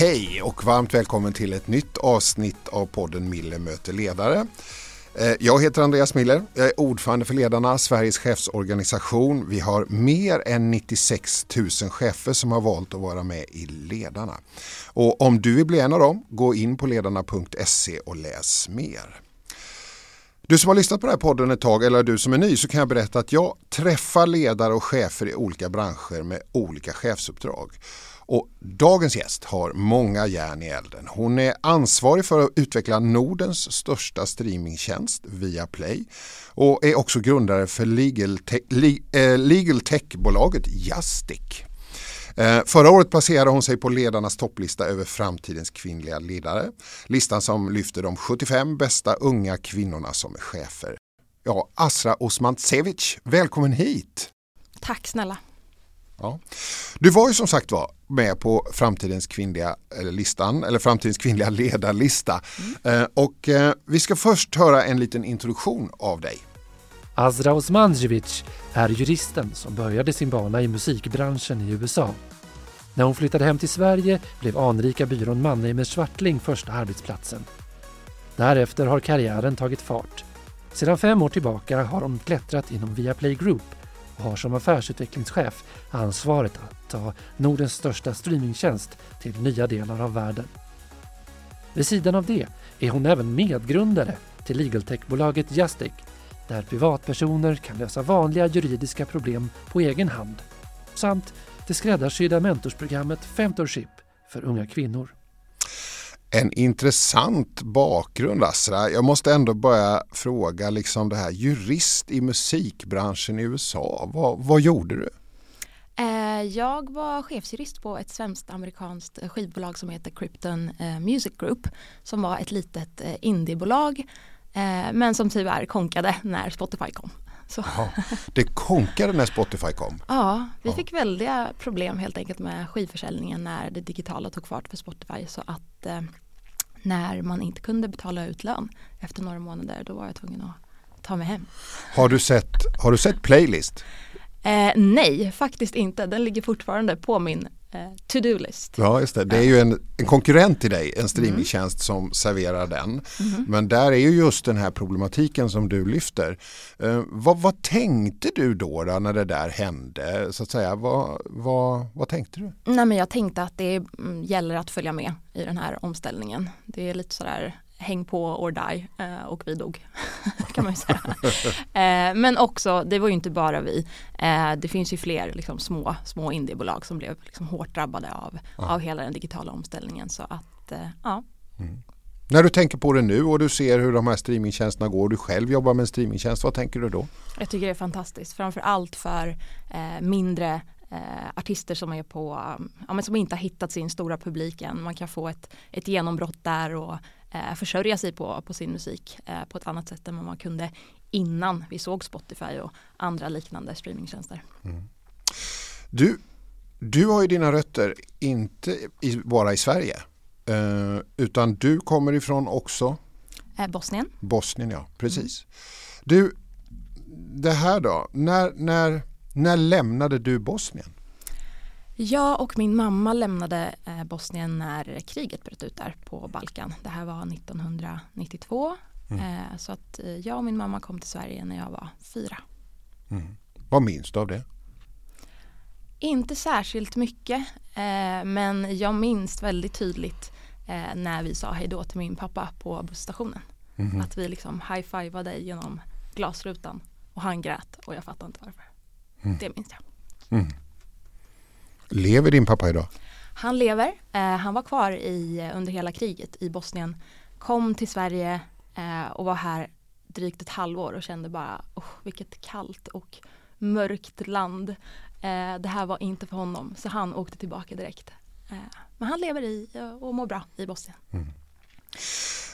Hej och varmt välkommen till ett nytt avsnitt av podden Miller möter ledare. Eh, jag heter Andreas Miller, jag är ordförande för Ledarna, Sveriges chefsorganisation. Vi har mer än 96 000 chefer som har valt att vara med i Ledarna. Och om du vill bli en av dem, gå in på ledarna.se och läs mer. Du som har lyssnat på den här podden ett tag eller du som är ny så kan jag berätta att jag träffar ledare och chefer i olika branscher med olika chefsuppdrag. Och dagens gäst har många järn i elden. Hon är ansvarig för att utveckla Nordens största streamingtjänst via Play och är också grundare för legal, te eh, legal tech-bolaget Jastic. Eh, förra året placerade hon sig på ledarnas topplista över framtidens kvinnliga ledare. Listan som lyfter de 75 bästa unga kvinnorna som är chefer. Ja, Asra Osmantsevic, välkommen hit! Tack snälla! Ja. Du var ju som sagt var med på framtidens kvinnliga eller listan eller framtidens kvinnliga ledarlista. Mm. Eh, och eh, vi ska först höra en liten introduktion av dig. Azra Osmanjevic är juristen som började sin bana i musikbranschen i USA. När hon flyttade hem till Sverige blev anrika byrån Mannheimer Swartling första arbetsplatsen. Därefter har karriären tagit fart. Sedan fem år tillbaka har hon klättrat inom Viaplay Group har som affärsutvecklingschef ansvaret att ta Nordens största streamingtjänst till nya delar av världen. Vid sidan av det är hon även medgrundare till legaltechbolaget Justic där privatpersoner kan lösa vanliga juridiska problem på egen hand samt det skräddarsydda mentorsprogrammet Femtorship för unga kvinnor. En intressant bakgrund Asra. Jag måste ändå börja fråga liksom det här jurist i musikbranschen i USA. Vad, vad gjorde du? Eh, jag var chefsjurist på ett svenskt amerikanskt skivbolag som heter Krypton eh, Music Group som var ett litet eh, indiebolag men som tyvärr konkade när Spotify kom. Så. det konkade när Spotify kom? Ja, vi ja. fick väldiga problem helt enkelt med skivförsäljningen när det digitala tog fart för Spotify så att eh, när man inte kunde betala ut lön efter några månader då var jag tvungen att ta mig hem. Har du sett, har du sett Playlist? Eh, nej, faktiskt inte. Den ligger fortfarande på min to-do-list. Ja, just det. Det är ju en, en konkurrent till dig, en streamingtjänst mm. som serverar den. Mm. Men där är ju just den här problematiken som du lyfter. Eh, vad, vad, tänkte du då, då, när det där hände? Så att säga, vad, vad, vad tänkte du? Nej, men jag tänkte att det mm, gäller att följa med i den här omställningen. Det är lite sådär häng på or die eh, och vi dog kan man ju säga. Eh, men också, det var ju inte bara vi. Eh, det finns ju fler liksom, små, små indiebolag som blev liksom, hårt drabbade av, ja. av hela den digitala omställningen. Så att, ja. Mm. När du tänker på det nu och du ser hur de här streamingtjänsterna går och du själv jobbar med en streamingtjänst, vad tänker du då? Jag tycker det är fantastiskt, framför allt för eh, mindre eh, artister som är på, ja, men som inte har hittat sin stora publik än. Man kan få ett, ett genombrott där och eh, försörja sig på, på sin musik eh, på ett annat sätt än vad man kunde innan vi såg Spotify och andra liknande streamingtjänster. Mm. Du, du har ju dina rötter inte i, bara i Sverige eh, utan du kommer ifrån också eh, Bosnien. Bosnien ja, precis. Mm. Du, det här då, när, när, när lämnade du Bosnien? Jag och min mamma lämnade eh, Bosnien när kriget bröt ut där på Balkan. Det här var 1992. Mm. Eh, så att eh, jag och min mamma kom till Sverige när jag var fyra. Mm. Vad minns du av det? Inte särskilt mycket men jag minns väldigt tydligt när vi sa hej då till min pappa på busstationen. Mm. Att vi liksom high-fivade genom glasrutan och han grät och jag fattade inte varför. Mm. Det minns jag. Lever din pappa idag? Han lever. Eh, han var kvar i, under hela kriget i Bosnien. Kom till Sverige eh, och var här drygt ett halvår och kände bara oh, vilket kallt och mörkt land. Eh, det här var inte för honom så han åkte tillbaka direkt. Eh, men han lever i och mår bra i Bosnien. Mm.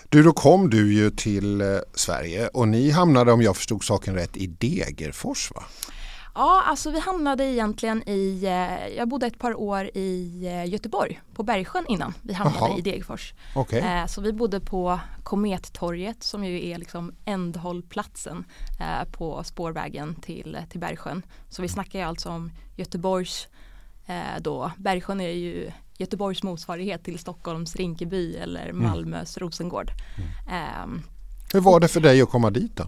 Du, då kom du ju till eh, Sverige och ni hamnade om jag förstod saken rätt i Degerfors va? Ja, alltså vi hamnade egentligen i, eh, jag bodde ett par år i eh, Göteborg på Bergsjön innan vi hamnade Aha. i Degerfors. Okay. Eh, så vi bodde på Komettorget som ju är liksom ändhållplatsen på spårvägen till, till Bergsjön. Så vi snackar ju alltså om Göteborgs då, Bergsjön är ju Göteborgs motsvarighet till Stockholms Rinkeby eller mm. Malmös mm. Rosengård. Um, Hur var det för dig att komma dit då?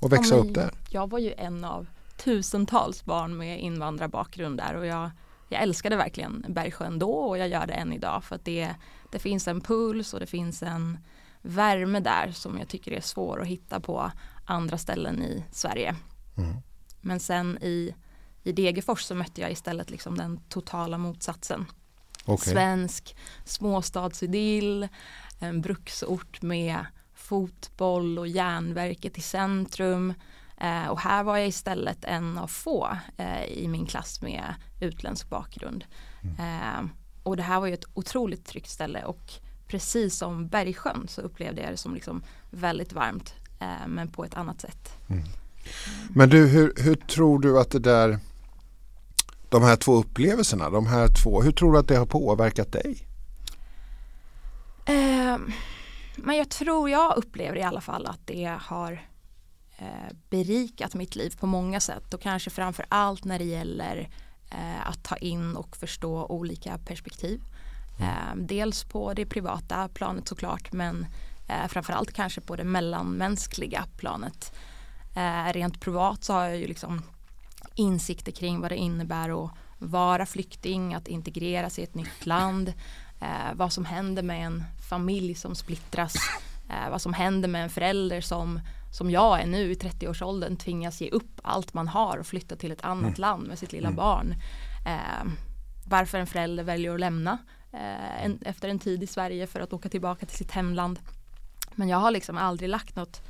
Och växa ja, upp där? Jag var ju en av tusentals barn med invandrarbakgrund där och jag, jag älskade verkligen Bergsjön då och jag gör det än idag för att det, det finns en puls och det finns en värme där som jag tycker är svår att hitta på andra ställen i Sverige. Mm. Men sen i, i Degerfors så mötte jag istället liksom den totala motsatsen. Okay. Svensk småstadsidyll, en bruksort med fotboll och järnverket i centrum. Eh, och här var jag istället en av få eh, i min klass med utländsk bakgrund. Mm. Eh, och det här var ju ett otroligt tryggt ställe och precis som Bergsjön så upplevde jag det som liksom väldigt varmt eh, men på ett annat sätt. Mm. Men du, hur, hur tror du att det där de här två upplevelserna, de här två, hur tror du att det har påverkat dig? Eh, men jag tror jag upplever i alla fall att det har berikat mitt liv på många sätt och kanske framför allt när det gäller eh, att ta in och förstå olika perspektiv. Mm. Eh, dels på det privata planet såklart men eh, framförallt kanske på det mellanmänskliga planet. Eh, rent privat så har jag ju liksom insikter kring vad det innebär att vara flykting, att integreras i ett nytt land, eh, vad som händer med en familj som splittras, eh, vad som händer med en förälder som, som jag är nu i 30-årsåldern tvingas ge upp allt man har och flytta till ett annat mm. land med sitt lilla mm. barn. Eh, varför en förälder väljer att lämna eh, en, efter en tid i Sverige för att åka tillbaka till sitt hemland. Men jag har liksom aldrig lagt något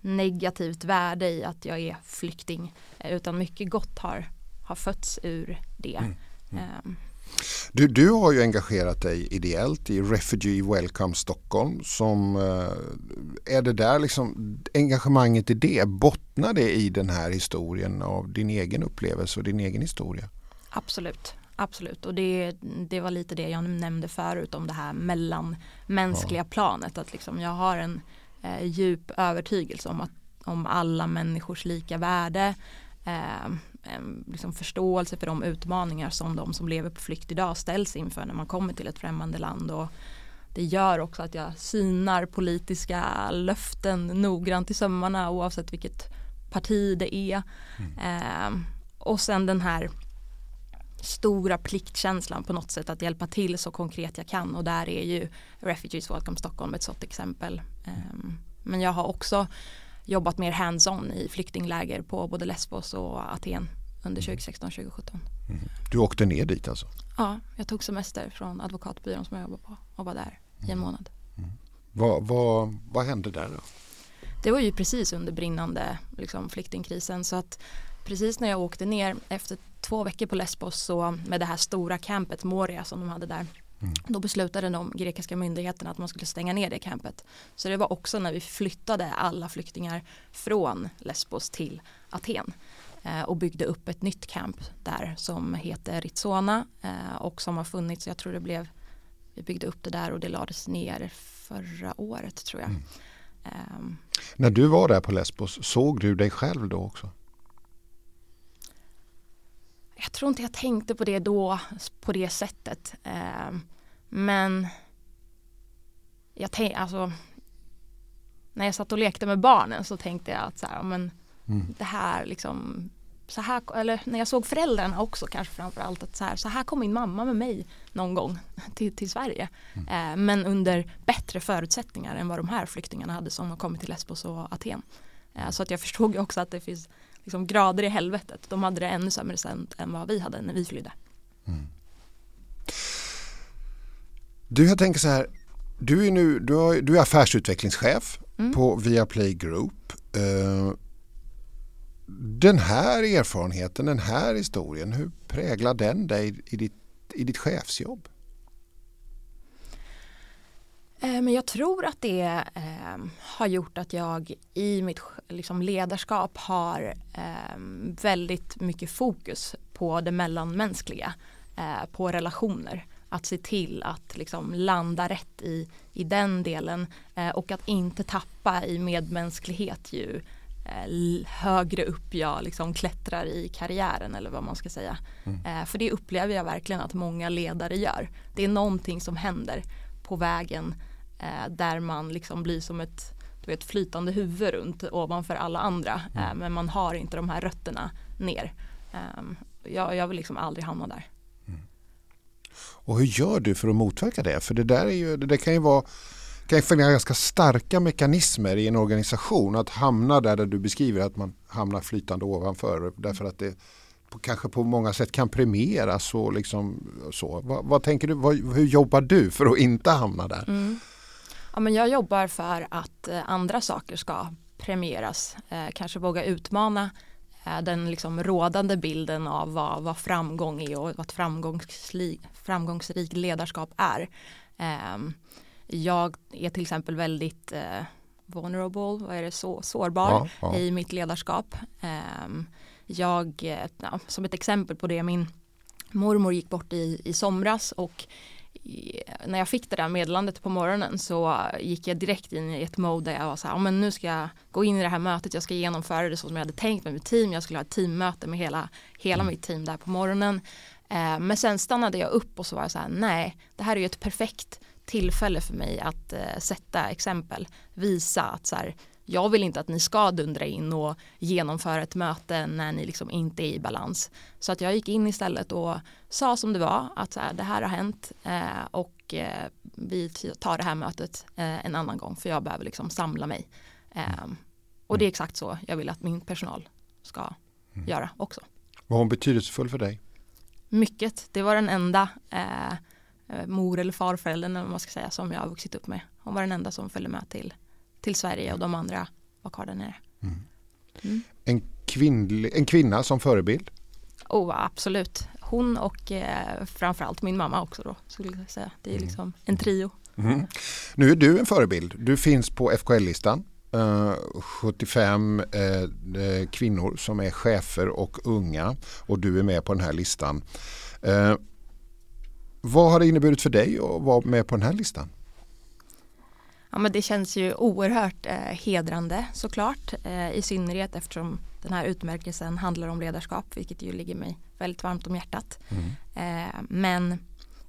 negativt värde i att jag är flykting eh, utan mycket gott har, har fötts ur det. Mm. Du, du har ju engagerat dig ideellt i Refugee Welcome Stockholm. Som, eh, är det där liksom, engagemanget i det, bottnar det i den här historien av din egen upplevelse och din egen historia? Absolut, absolut. Och det, det var lite det jag nämnde förut om det här mellanmänskliga ja. planet. Att liksom jag har en eh, djup övertygelse om, att, om alla människors lika värde. Eh, en liksom förståelse för de utmaningar som de som lever på flykt idag ställs inför när man kommer till ett främmande land. Och det gör också att jag synar politiska löften noggrant i sömmarna oavsett vilket parti det är. Mm. Eh, och sen den här stora pliktkänslan på något sätt att hjälpa till så konkret jag kan och där är ju Refugees Welcome Stockholm ett sådant exempel. Um, men jag har också jobbat mer hands-on i flyktingläger på både Lesbos och Aten under 2016-2017. Mm. Du åkte ner dit alltså? Ja, jag tog semester från advokatbyrån som jag jobbar på och var där i en mm. månad. Mm. Vad, vad, vad hände där då? Det var ju precis under brinnande liksom, flyktingkrisen så att precis när jag åkte ner efter två veckor på Lesbos så med det här stora campet Moria som de hade där Mm. Då beslutade de grekiska myndigheterna att man skulle stänga ner det campet. Så det var också när vi flyttade alla flyktingar från Lesbos till Aten eh, och byggde upp ett nytt camp där som heter Ritsona eh, och som har funnits, jag tror det blev, vi byggde upp det där och det lades ner förra året tror jag. Mm. Um, När du var där på Lesbos, såg du dig själv då också? Jag tror inte jag tänkte på det då på det sättet. Eh, men jag tänkte, alltså när jag satt och lekte med barnen så tänkte jag att så här, men mm. det här liksom så här, eller när jag såg föräldrarna också kanske framförallt att så här, så här kom min mamma med mig någon gång till, till Sverige. Mm. Eh, men under bättre förutsättningar än vad de här flyktingarna hade som har kommit till Lesbos och Aten. Eh, så att jag förstod ju också att det finns liksom grader i helvetet. De hade det ännu sämre sen än vad vi hade när vi flydde. Mm. Du, jag tänker så här. Du är nu du, har, du är affärsutvecklingschef mm. på Viaplay Group. Uh, den här erfarenheten, den här historien, hur präglar den dig i ditt, i ditt chefsjobb? Eh, men jag tror att det eh, har gjort att jag i mitt liksom, ledarskap har eh, väldigt mycket fokus på det mellanmänskliga, eh, på relationer. Att se till att liksom, landa rätt i, i den delen eh, och att inte tappa i medmänsklighet ju eh, högre upp jag liksom klättrar i karriären eller vad man ska säga. Mm. För det upplever jag verkligen att många ledare gör. Det är någonting som händer på vägen eh, där man liksom blir som ett du vet, flytande huvud runt ovanför alla andra. Mm. Eh, men man har inte de här rötterna ner. Ehm, jag, jag vill liksom aldrig hamna där. Mm. Och hur gör du för att motverka det? För det där är ju, det kan ju vara kan finnas ganska starka mekanismer i en organisation att hamna där, där du beskriver att man hamnar flytande ovanför därför att det på, kanske på många sätt kan premieras och liksom så. Vad, vad tänker du, vad, hur jobbar du för att inte hamna där? Mm. Ja, men jag jobbar för att eh, andra saker ska premieras, eh, kanske våga utmana eh, den liksom rådande bilden av vad, vad framgång är och vad framgångsrik, framgångsrik ledarskap är. Eh, jag är till exempel väldigt eh, vulnerable, vad är det, så, sårbar ja, ja. i mitt ledarskap. Ehm, jag, eh, ja, som ett exempel på det, min mormor gick bort i, i somras och när jag fick det där meddelandet på morgonen så gick jag direkt in i ett mode där jag var så här, men nu ska jag gå in i det här mötet, jag ska genomföra det så som jag hade tänkt med mitt team, jag skulle ha ett teammöte med hela, hela mm. mitt team där på morgonen. Eh, men sen stannade jag upp och så var jag så här, nej, det här är ju ett perfekt tillfälle för mig att eh, sätta exempel, visa att så här, jag vill inte att ni ska dundra in och genomföra ett möte när ni liksom inte är i balans. Så att jag gick in istället och sa som det var att så här, det här har hänt eh, och eh, vi tar det här mötet eh, en annan gång för jag behöver liksom samla mig. Ehm, och det är exakt så jag vill att min personal ska mm. göra också. Var hon betydelsefull för dig? Mycket. Det var den enda eh, Eh, mor eller farföräldern man ska säga som jag har vuxit upp med. Hon var den enda som följde med till, till Sverige och de andra var kvar där nere. Mm. Mm. En, kvinnlig, en kvinna som förebild? Oh, absolut. Hon och eh, framförallt min mamma också då skulle jag säga. Det är mm. liksom en trio. Mm. Nu är du en förebild. Du finns på FKL-listan. Uh, 75 uh, kvinnor som är chefer och unga och du är med på den här listan. Uh, vad har det inneburit för dig att vara med på den här listan? Ja, men det känns ju oerhört eh, hedrande såklart, eh, i synnerhet eftersom den här utmärkelsen handlar om ledarskap, vilket ju ligger mig väldigt varmt om hjärtat. Mm. Eh, men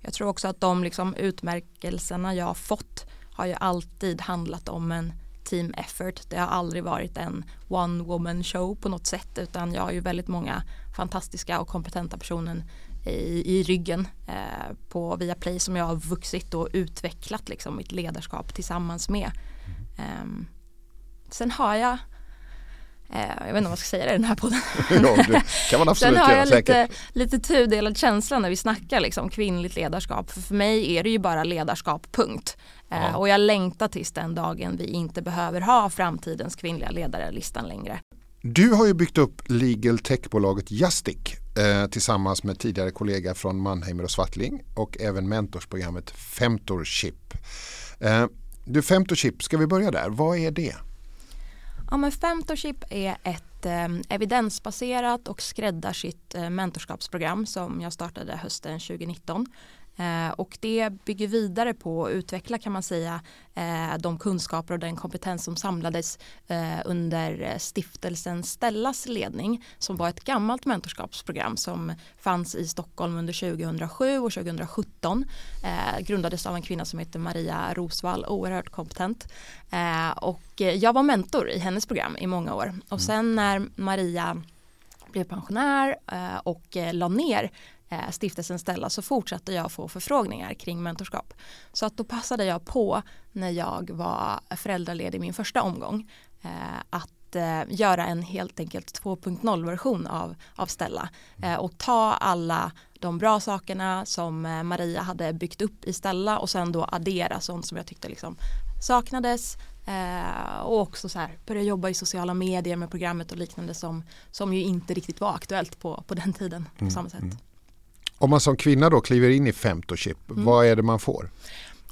jag tror också att de liksom, utmärkelserna jag har fått har ju alltid handlat om en team effort. Det har aldrig varit en one woman show på något sätt utan jag har ju väldigt många fantastiska och kompetenta personer i, i ryggen eh, på Viaplay som jag har vuxit och utvecklat liksom mitt ledarskap tillsammans med. Eh, sen har jag eh, jag vet inte vad jag ska säga i den här podden. ja, det kan man absolut Sen har jag lite, lite tudelad känsla när vi snackar liksom kvinnligt ledarskap. För, för mig är det ju bara ledarskap, punkt. Eh, ja. Och jag längtar tills den dagen vi inte behöver ha framtidens kvinnliga ledare-listan längre. Du har ju byggt upp legal tech-bolaget Justic eh, tillsammans med tidigare kollega från Mannheimer och Swartling och även mentorsprogrammet Femtorship. Eh, du Femtorship, ska vi börja där? Vad är det? Ja, men Femtorship är ett eh, evidensbaserat och skräddarsytt eh, mentorskapsprogram som jag startade hösten 2019 Eh, och det bygger vidare på och utvecklar kan man säga eh, de kunskaper och den kompetens som samlades eh, under stiftelsen Stellas ledning som var ett gammalt mentorskapsprogram som fanns i Stockholm under 2007 och 2017 grundades av en kvinna som heter Maria Rosvall, oerhört kompetent. Och jag var mentor i hennes program i många år. Och mm. sen när Maria blev pensionär och la ner Eh, stiftelsen Stella så fortsatte jag få förfrågningar kring mentorskap. Så att då passade jag på när jag var föräldraledig min första omgång eh, att eh, göra en helt enkelt 2.0 version av, av Stella och ta alla de bra sakerna som Maria hade byggt upp i Stella och sen då addera sånt som jag tyckte liksom saknades och också så här börja jobba i sociala medier med programmet och liknande som, som ju inte riktigt var aktuellt på, på den tiden på mm, samma sätt. Mm. Om man som kvinna då kliver in i Femtoship, mm. vad är det man får?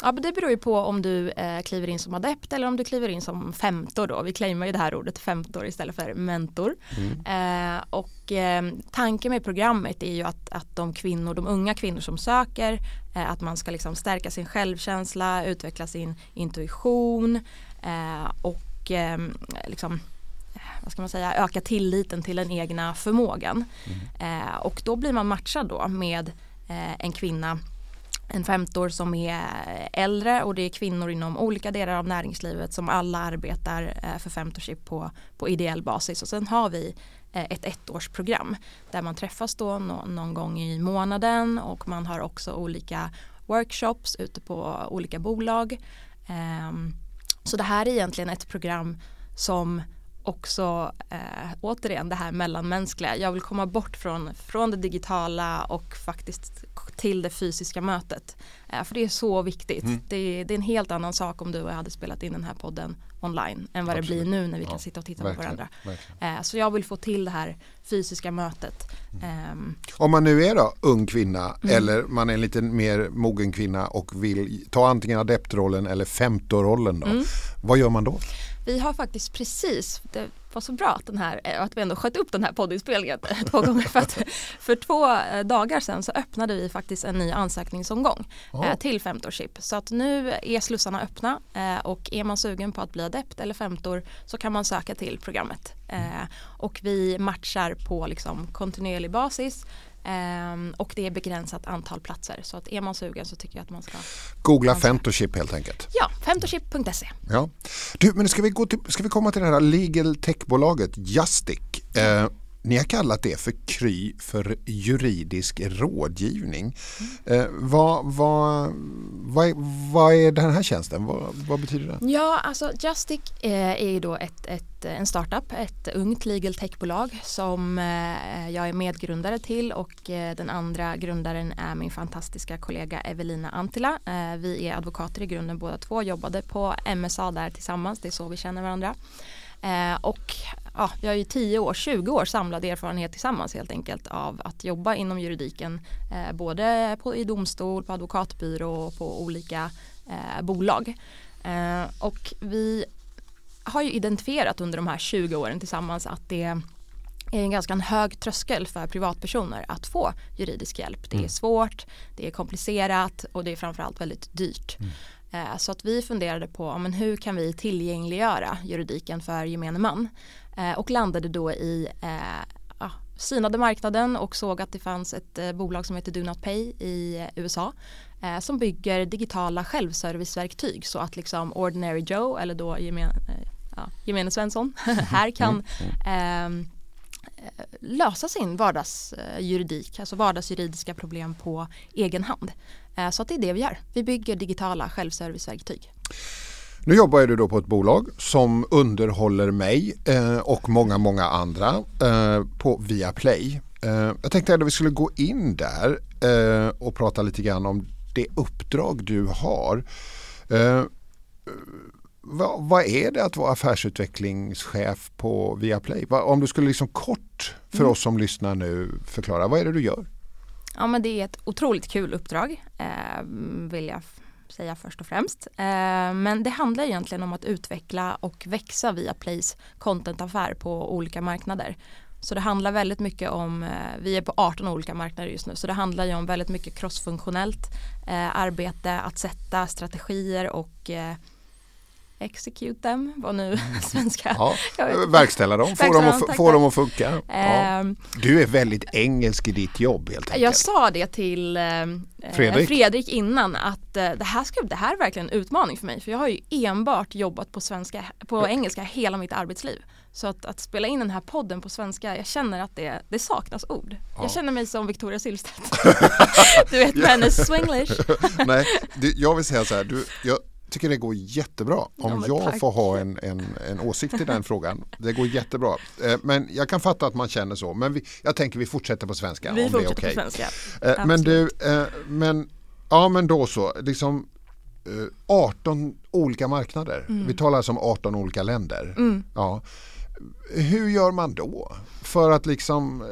Ja, det beror ju på om du eh, kliver in som adept eller om du kliver in som femtor då. Vi claimar ju det här ordet femtor istället för mentor. Mm. Eh, och eh, tanken med programmet är ju att, att de kvinnor, de unga kvinnor som söker, eh, att man ska liksom stärka sin självkänsla, utveckla sin intuition eh, och eh, liksom vad ska man säga, öka tilliten till den egna förmågan. Mm. Eh, och då blir man matchad då med eh, en kvinna en femtor som är äldre och det är kvinnor inom olika delar av näringslivet som alla arbetar eh, för femtorship på, på ideell basis och sen har vi eh, ett ettårsprogram där man träffas då någon gång i månaden och man har också olika workshops ute på olika bolag. Ehm, så det här är egentligen ett program som också eh, återigen det här mellanmänskliga. Jag vill komma bort från, från det digitala och faktiskt till det fysiska mötet. Eh, för det är så viktigt. Mm. Det, det, är en helt annan sak om du och jag hade spelat in den här podden online än vad Absolut. det blir nu när vi kan sitta och titta på varandra. Eh, så jag vill få till det här fysiska mötet. Mm. Um, om man nu är då ung kvinna mm. eller man är en lite mer mogen kvinna och vill ta antingen adeptrollen eller femtorollen då. Mm. Vad gör man då? Vi har faktiskt precis, det var så bra att, den här, eh, att vi ändå sköt upp den här poddinspelningen två gånger. För, att, för två eh, dagar sedan så öppnade vi faktiskt en ny ansökningsomgång oh. till femtorship. Så att nu är slussarna öppna och är man sugen på att bli adept eller femtor så kan man söka till programmet. Och vi matchar på liksom kontinuerlig basis Um, och det är begränsat antal platser så att är man sugen så tycker jag att man ska Googla Fentoship helt enkelt. Ja, fentoship.se. Ja. Du, men ska vi, gå till, ska vi komma till det här legal tech-bolaget Justic. Uh, ni har kallat det för KRY för juridisk rådgivning. Mm. Eh, vad, vad, vad, vad, är den här tjänsten? Vad, vad betyder det? Ja, alltså Justic eh, är då ett, ett, en startup, ett ungt legal tech-bolag som eh, jag är medgrundare till och eh, den andra grundaren är min fantastiska kollega Evelina Antila. Eh, vi är advokater i grunden båda två, jobbade på MSA där tillsammans, det är så vi känner varandra. Eh, och ja, vi har ju 10 år, 20 år samlad erfarenhet tillsammans helt enkelt av att jobba inom juridiken eh, både på, i domstol, på advokatbyrå och på olika eh, bolag. Eh, och vi har ju identifierat under de här 20 åren tillsammans att det är en ganska hög tröskel för privatpersoner att få juridisk hjälp. Det är mm. svårt, det är komplicerat och det är framförallt väldigt dyrt. Mm. Eh, så att vi funderade på men hur kan vi tillgängliggöra juridiken för gemene man? Eh, och landade då i eh, ja, synade marknaden och såg att det fanns ett bolag som heter Do Not Pay i USA som bygger digitala självserviceverktyg. Så att liksom Ordinary Joe eller då gemene, ja, gemene Svensson här kan eh, lösa sin vardagsjuridik, alltså vardagsjuridiska problem på egen hand. Eh, så att det är det vi gör. Vi bygger digitala självserviceverktyg. Nu jobbar du då på ett bolag som underhåller mig eh, och många, många andra eh, på Viaplay. Jag tänkte att vi skulle gå in där och prata lite grann om det uppdrag du har. Vad, är det att vara affärsutvecklingschef på Viaplay? Om du skulle liksom kort för mm. oss som lyssnar nu förklara, vad är det du gör? Ja men det är ett otroligt kul uppdrag eh, vill jag säga först och främst. Eh, men det handlar egentligen om att utveckla och växa via Plays contentaffär på olika marknader. Så det handlar väldigt mycket om, eh, vi är på 18 olika marknader just nu, så det handlar ju om väldigt mycket crossfunktionellt eh, arbete, att sätta strategier och eh, execute them, vad nu svenska. Ja, verkställa dem, få, dem, att, få dem att funka. Ja. Ehm. Du är väldigt engelsk i ditt jobb helt enkelt. Jag sa det till eh, Fredrik. Fredrik innan att eh, det, här ska, det här är verkligen en utmaning för mig för jag har ju enbart jobbat på, svenska, på engelska hela mitt arbetsliv. Så att, att, spela in den här podden på svenska, jag känner att det, det saknas ord. Ja. Jag känner mig som Victoria Silvstedt. du vet med hennes swinglish. Nej, det, jag vill säga så här, du, jag, tycker det går jättebra om ja, jag får ha en, en, en åsikt i den frågan. Det går jättebra. Eh, men jag kan fatta att man känner så. Men vi, jag tänker vi fortsätter på svenska. Vi om fortsätter det är okay. på svenska. Eh, men du, eh, men, ja men då så. Liksom, 18 olika marknader. Mm. Vi talar alltså om 18 olika länder. Mm. Ja. Hur gör man då? För att liksom,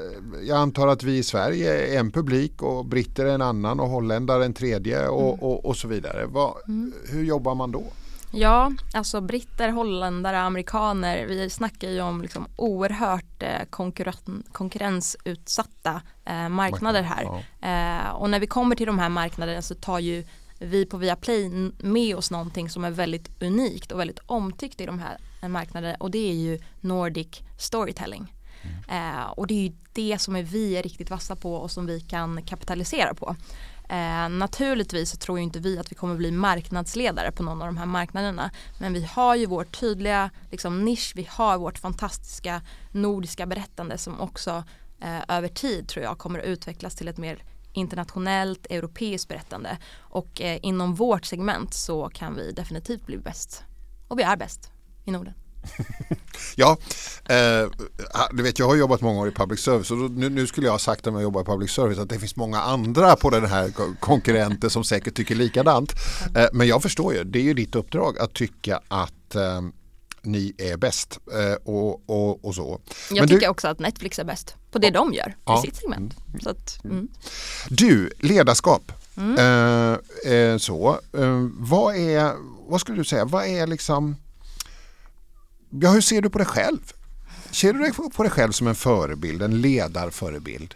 jag antar att vi i Sverige är en publik och britter är en annan och holländare en tredje och, mm. och, och, så vidare. Vad, mm. Hur jobbar man då? Ja, alltså britter, holländare, amerikaner. Vi snackar ju om liksom oerhört eh, konkurren konkurrensutsatta eh, marknader här. Ja. Eh, och när vi kommer till de här marknaderna så tar ju vi på Viaplay med oss någonting som är väldigt unikt och väldigt omtyckt i de här marknaderna och det är ju Nordic storytelling. Mm. Eh, och det är ju det som är vi är riktigt vassa på och som vi kan kapitalisera på. Eh, naturligtvis så tror inte vi att vi kommer bli marknadsledare på någon av de här marknaderna. Men vi har ju vår tydliga liksom, nisch, vi har vårt fantastiska nordiska berättande som också eh, över tid tror jag kommer att utvecklas till ett mer internationellt europeiskt berättande. Och eh, inom vårt segment så kan vi definitivt bli bäst. Och vi är bäst i Norden. ja, eh, du vet jag har jobbat många år i public service och nu, nu, skulle jag ha sagt om jag jobbar i public service att det finns många andra på den här konkurrenter som säkert tycker likadant. Eh, men jag förstår ju, det är ju ditt uppdrag att tycka att eh, ni är bäst eh, och, och, och, så. Jag Men tycker du... också att Netflix är bäst på det ja. de gör ja. i sitt segment. Mm. Så att, mm. Du, ledarskap. Mm. Eh, eh, så, eh, vad är, vad skulle du säga, vad är liksom, ja hur ser du på dig själv? Ser du dig på dig själv som en förebild, en ledarförebild?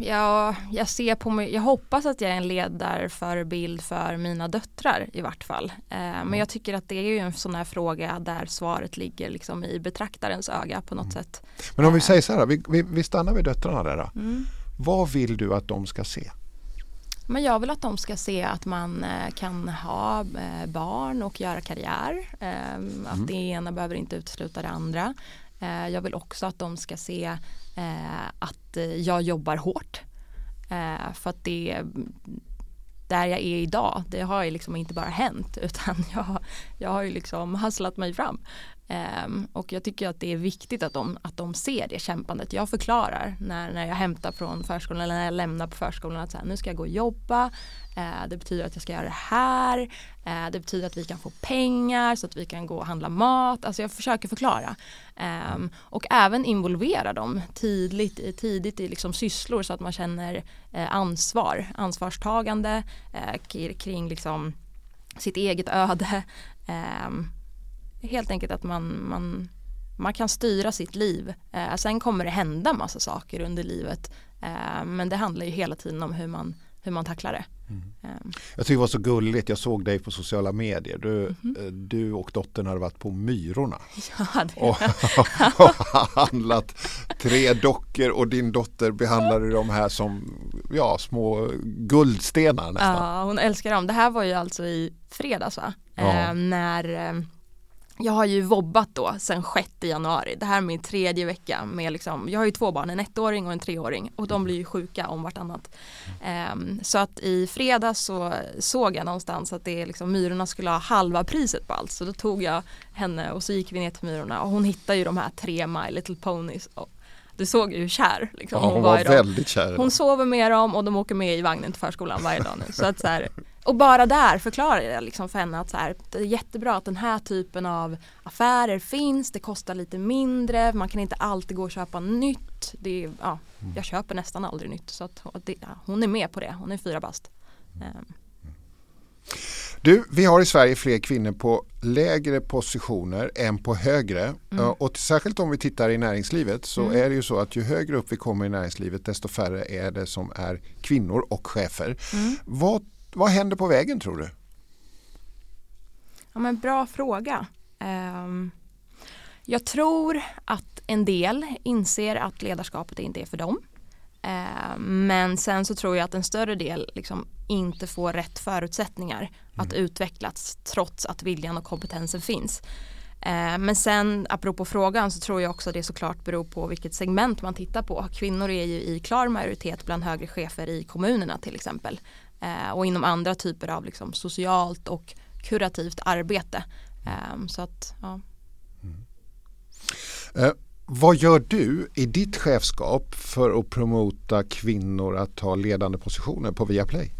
Ja, jag ser på mig, jag hoppas att jag är en ledarförebild för mina döttrar i vart fall. Eh, men mm. jag tycker att det är ju en sån här fråga där svaret ligger liksom i betraktarens öga på något mm. sätt. Men om vi eh. säger så här, vi, vi, vi stannar vid döttrarna där då. Mm. Vad vill du att de ska se? Men jag vill att de ska se att man eh, kan ha eh, barn och göra karriär. Att mm. det ena behöver inte utesluta det andra. Jag vill också att de ska se Eh, att eh, jag jobbar hårt. Eh, för att det där jag är idag, det har ju liksom inte bara hänt utan jag, jag har ju liksom hasslat mig fram. Um, och jag tycker att det är viktigt att de, att de ser det kämpandet. Jag förklarar när, när jag hämtar från förskolan eller när jag lämnar på förskolan att så här, nu ska jag gå och jobba. Uh, det betyder att jag ska göra det här. Uh, det betyder att vi kan få pengar så att vi kan gå och handla mat. Alltså jag försöker förklara. Um, och även involvera dem tidigt, tidigt i liksom sysslor så att man känner uh, ansvar. Ansvarstagande eh, kring liksom sitt eget öde. Um, helt enkelt att man, man, man kan styra sitt liv. Eh, sen kommer det hända massa saker under livet. Eh, men det handlar ju hela tiden om hur man, hur man tacklar det. Mm. Eh. Jag tycker det var så gulligt, jag såg dig på sociala medier. Du, mm -hmm. du och dottern hade varit på Myrorna. Ja, det och, och handlat tre dockor och din dotter behandlade de här som ja, små guldstenar nästan. Ja, hon älskar dem. Det här var ju alltså i fredags va? Ja. när jag har ju vobbat då sen 6 januari. Det här är min tredje vecka med liksom, jag har ju två barn, en ettåring och en treåring och de blir ju sjuka om vartannat. Um, så att i fredags så såg jag någonstans att det är liksom, Myrorna skulle ha halva priset på allt så då tog jag henne och så gick vi ner till Myrorna och hon hittade ju de här tre My Little Ponies och du såg ju hur kär liksom, ja, hon, hon var, var väldigt kär. Hon sover med dem och de åker med i vagnen till förskolan varje dag nu. Så att så här, och bara där förklarar jag liksom för henne att så här, det är jättebra att den här typen av affärer finns, det kostar lite mindre, man kan inte alltid gå och köpa nytt. Det är, ja, mm. jag köper nästan aldrig nytt så att, det, ja, hon är med på det, hon är fyra bast. Um. Du, vi har i Sverige fler kvinnor på lägre positioner än på högre. Mm. Och särskilt om vi tittar i näringslivet så mm. är det ju så att ju högre upp vi kommer i näringslivet desto färre är det som är kvinnor och chefer. Mm. Vad vad händer på vägen tror du? Ja, men bra fråga. Um, jag tror att en del inser att ledarskapet inte är för dem. Uh, men sen så tror jag att en större del liksom inte får rätt förutsättningar mm. att utvecklas trots att viljan och kompetensen finns. Uh, men sen apropå frågan så tror jag också det såklart beror på vilket segment man tittar på. Kvinnor är ju i klar majoritet bland högre chefer i kommunerna till exempel eh, och inom andra typer av liksom, socialt och kurativt arbete. Eh, så att, ja. Mm. Eh, vad gör du i ditt chefskap för att promota kvinnor att ta ledande positioner på Viaplay?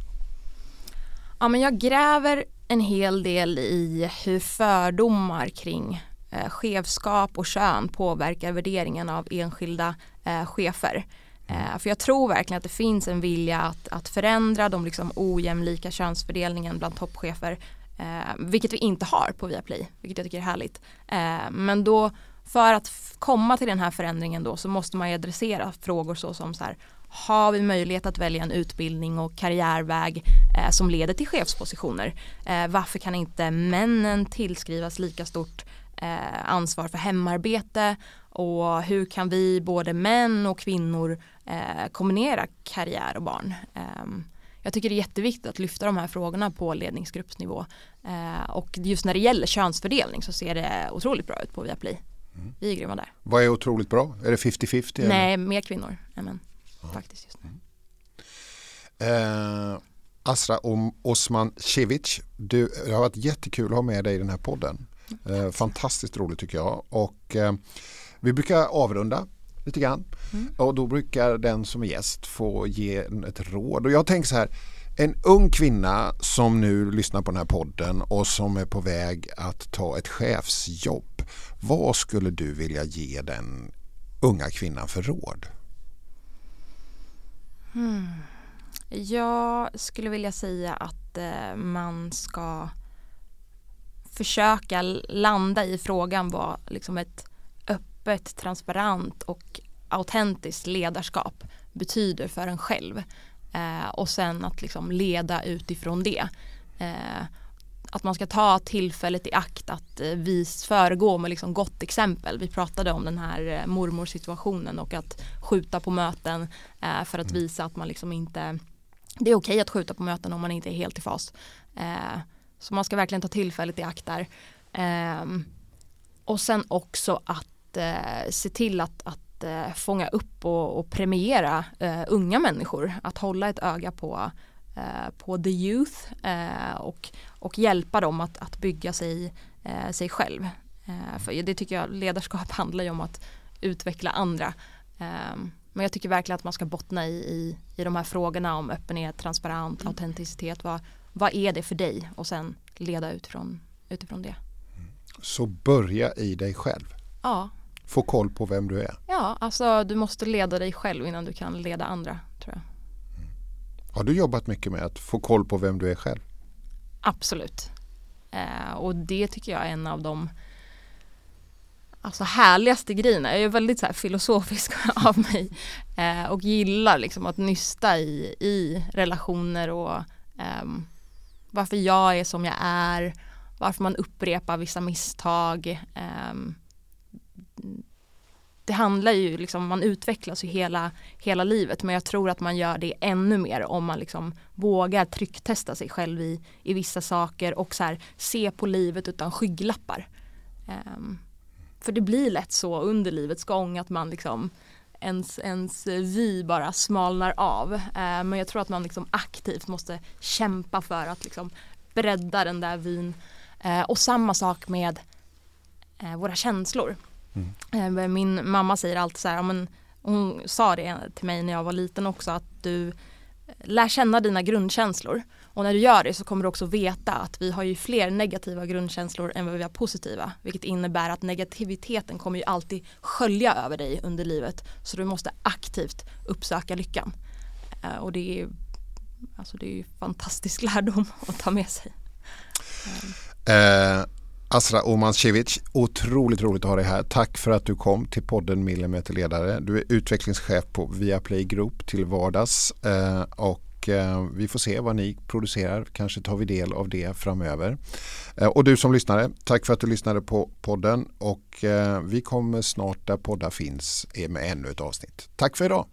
Ja, men jag gräver en hel del i hur fördomar kring eh, chefskap och kön påverkar värderingen av enskilda eh, chefer. Eh, för jag tror verkligen att det finns en vilja att, att förändra de liksom ojämlika könsfördelningen bland toppchefer. Eh, vilket vi inte har på Viaplay, vilket jag tycker är härligt. Eh, men då för att komma till den här förändringen då så måste man ju adressera frågor så som så här, har vi möjlighet att välja en utbildning och karriärväg eh, som leder till chefspositioner? Eh, varför kan inte männen tillskrivas lika stort eh, ansvar för hemarbete och hur kan vi både män och kvinnor eh, kombinera karriär och barn? Ehm, jag tycker det är jätteviktigt att lyfta de här frågorna på ledningsgruppsnivå eh, och just när det gäller könsfördelning så ser det otroligt bra ut på Viaplay. Mm. Vi är grymma där. Vad är otroligt bra? Är det 50-50? Nej, mer kvinnor än män. Faktiskt just nu. Eh, Asra Osman Cevic, du, det har varit jättekul att ha med dig i den här podden. Eh, fantastiskt roligt tycker jag. Och, eh, vi brukar avrunda lite grann. Mm. Och då brukar den som är gäst få ge ett råd. Och jag tänker så här, en ung kvinna som nu lyssnar på den här podden och som är på väg att ta ett chefsjobb. Vad skulle du vilja ge den unga kvinnan för råd? Hmm. Jag skulle vilja säga att eh, man ska försöka landa i frågan vad liksom ett öppet, transparent och autentiskt ledarskap betyder för en själv. Eh, och sen att liksom leda utifrån det. Eh, att man ska ta tillfället i akt att eh, vi föregå med liksom gott exempel. Vi pratade om den här eh, mormorsituationen och att skjuta på möten eh, för att mm. visa att man liksom inte det är okej att skjuta på möten om man inte är helt i fas. Eh, så man ska verkligen ta tillfället i akt där. Ehm, och sen också att eh, se till att, att eh, fånga upp och, och premiera eh, unga människor. Att hålla ett öga på, eh, på the youth eh, och, och hjälpa dem att, att bygga sig, eh, sig själv. för det tycker jag ledarskap handlar ju om att utveckla andra. Men jag tycker verkligen att man ska bottna i, i, i de här frågorna om öppenhet, transparent, mm. autenticitet. Vad, vad är det för dig? Och sen leda utifrån, utifrån det. Så börja i dig själv. Ja. Få koll på vem du är. Ja, alltså du måste leda dig själv innan du kan leda andra tror jag. Mm. Har du jobbat mycket med att få koll på vem du är själv? Absolut. Eh, och det tycker jag är en av de alltså härligaste grejerna. Jag är väldigt så här filosofisk av mig eh, och gillar liksom att nysta i, i relationer och eh, varför jag är som jag är, varför man upprepar vissa misstag. Um, det handlar ju liksom, man utvecklas ju hela, hela livet men jag tror att man gör det ännu mer om man liksom vågar trycktesta sig själv i, i vissa saker och så här, se på livet utan skygglappar. Um, för det blir lätt så under livets gång att man liksom ens, ens vy bara smalnar av. Uh, men jag tror att man liksom aktivt måste kämpa för att liksom bredda den där vyn. Uh, och samma sak med uh, våra känslor. Mm. Eh, min mamma säger alltid så här, men, hon sa det till mig när jag var liten också att du eh, lär känna dina grundkänslor. Och när du gör det så kommer du också veta att vi har ju fler negativa grundkänslor än vad vi har positiva. Vilket innebär att negativiteten kommer ju alltid skölja över dig under livet. Så du måste aktivt uppsöka lyckan. Eh, och det är, alltså det är ju fantastisk lärdom att ta med sig. Eh, Asra Omancevic, otroligt roligt att ha dig här. Tack för att du kom till podden Millimeterledare. Du är utvecklingschef på Viaplay Group till vardags eh, och eh, vi får se vad ni producerar. Kanske tar vi del av det framöver. Eh, och du som lyssnare, tack för att du lyssnade på podden och vi kommer snart där poddar finns med ännu ett avsnitt. Tack för idag!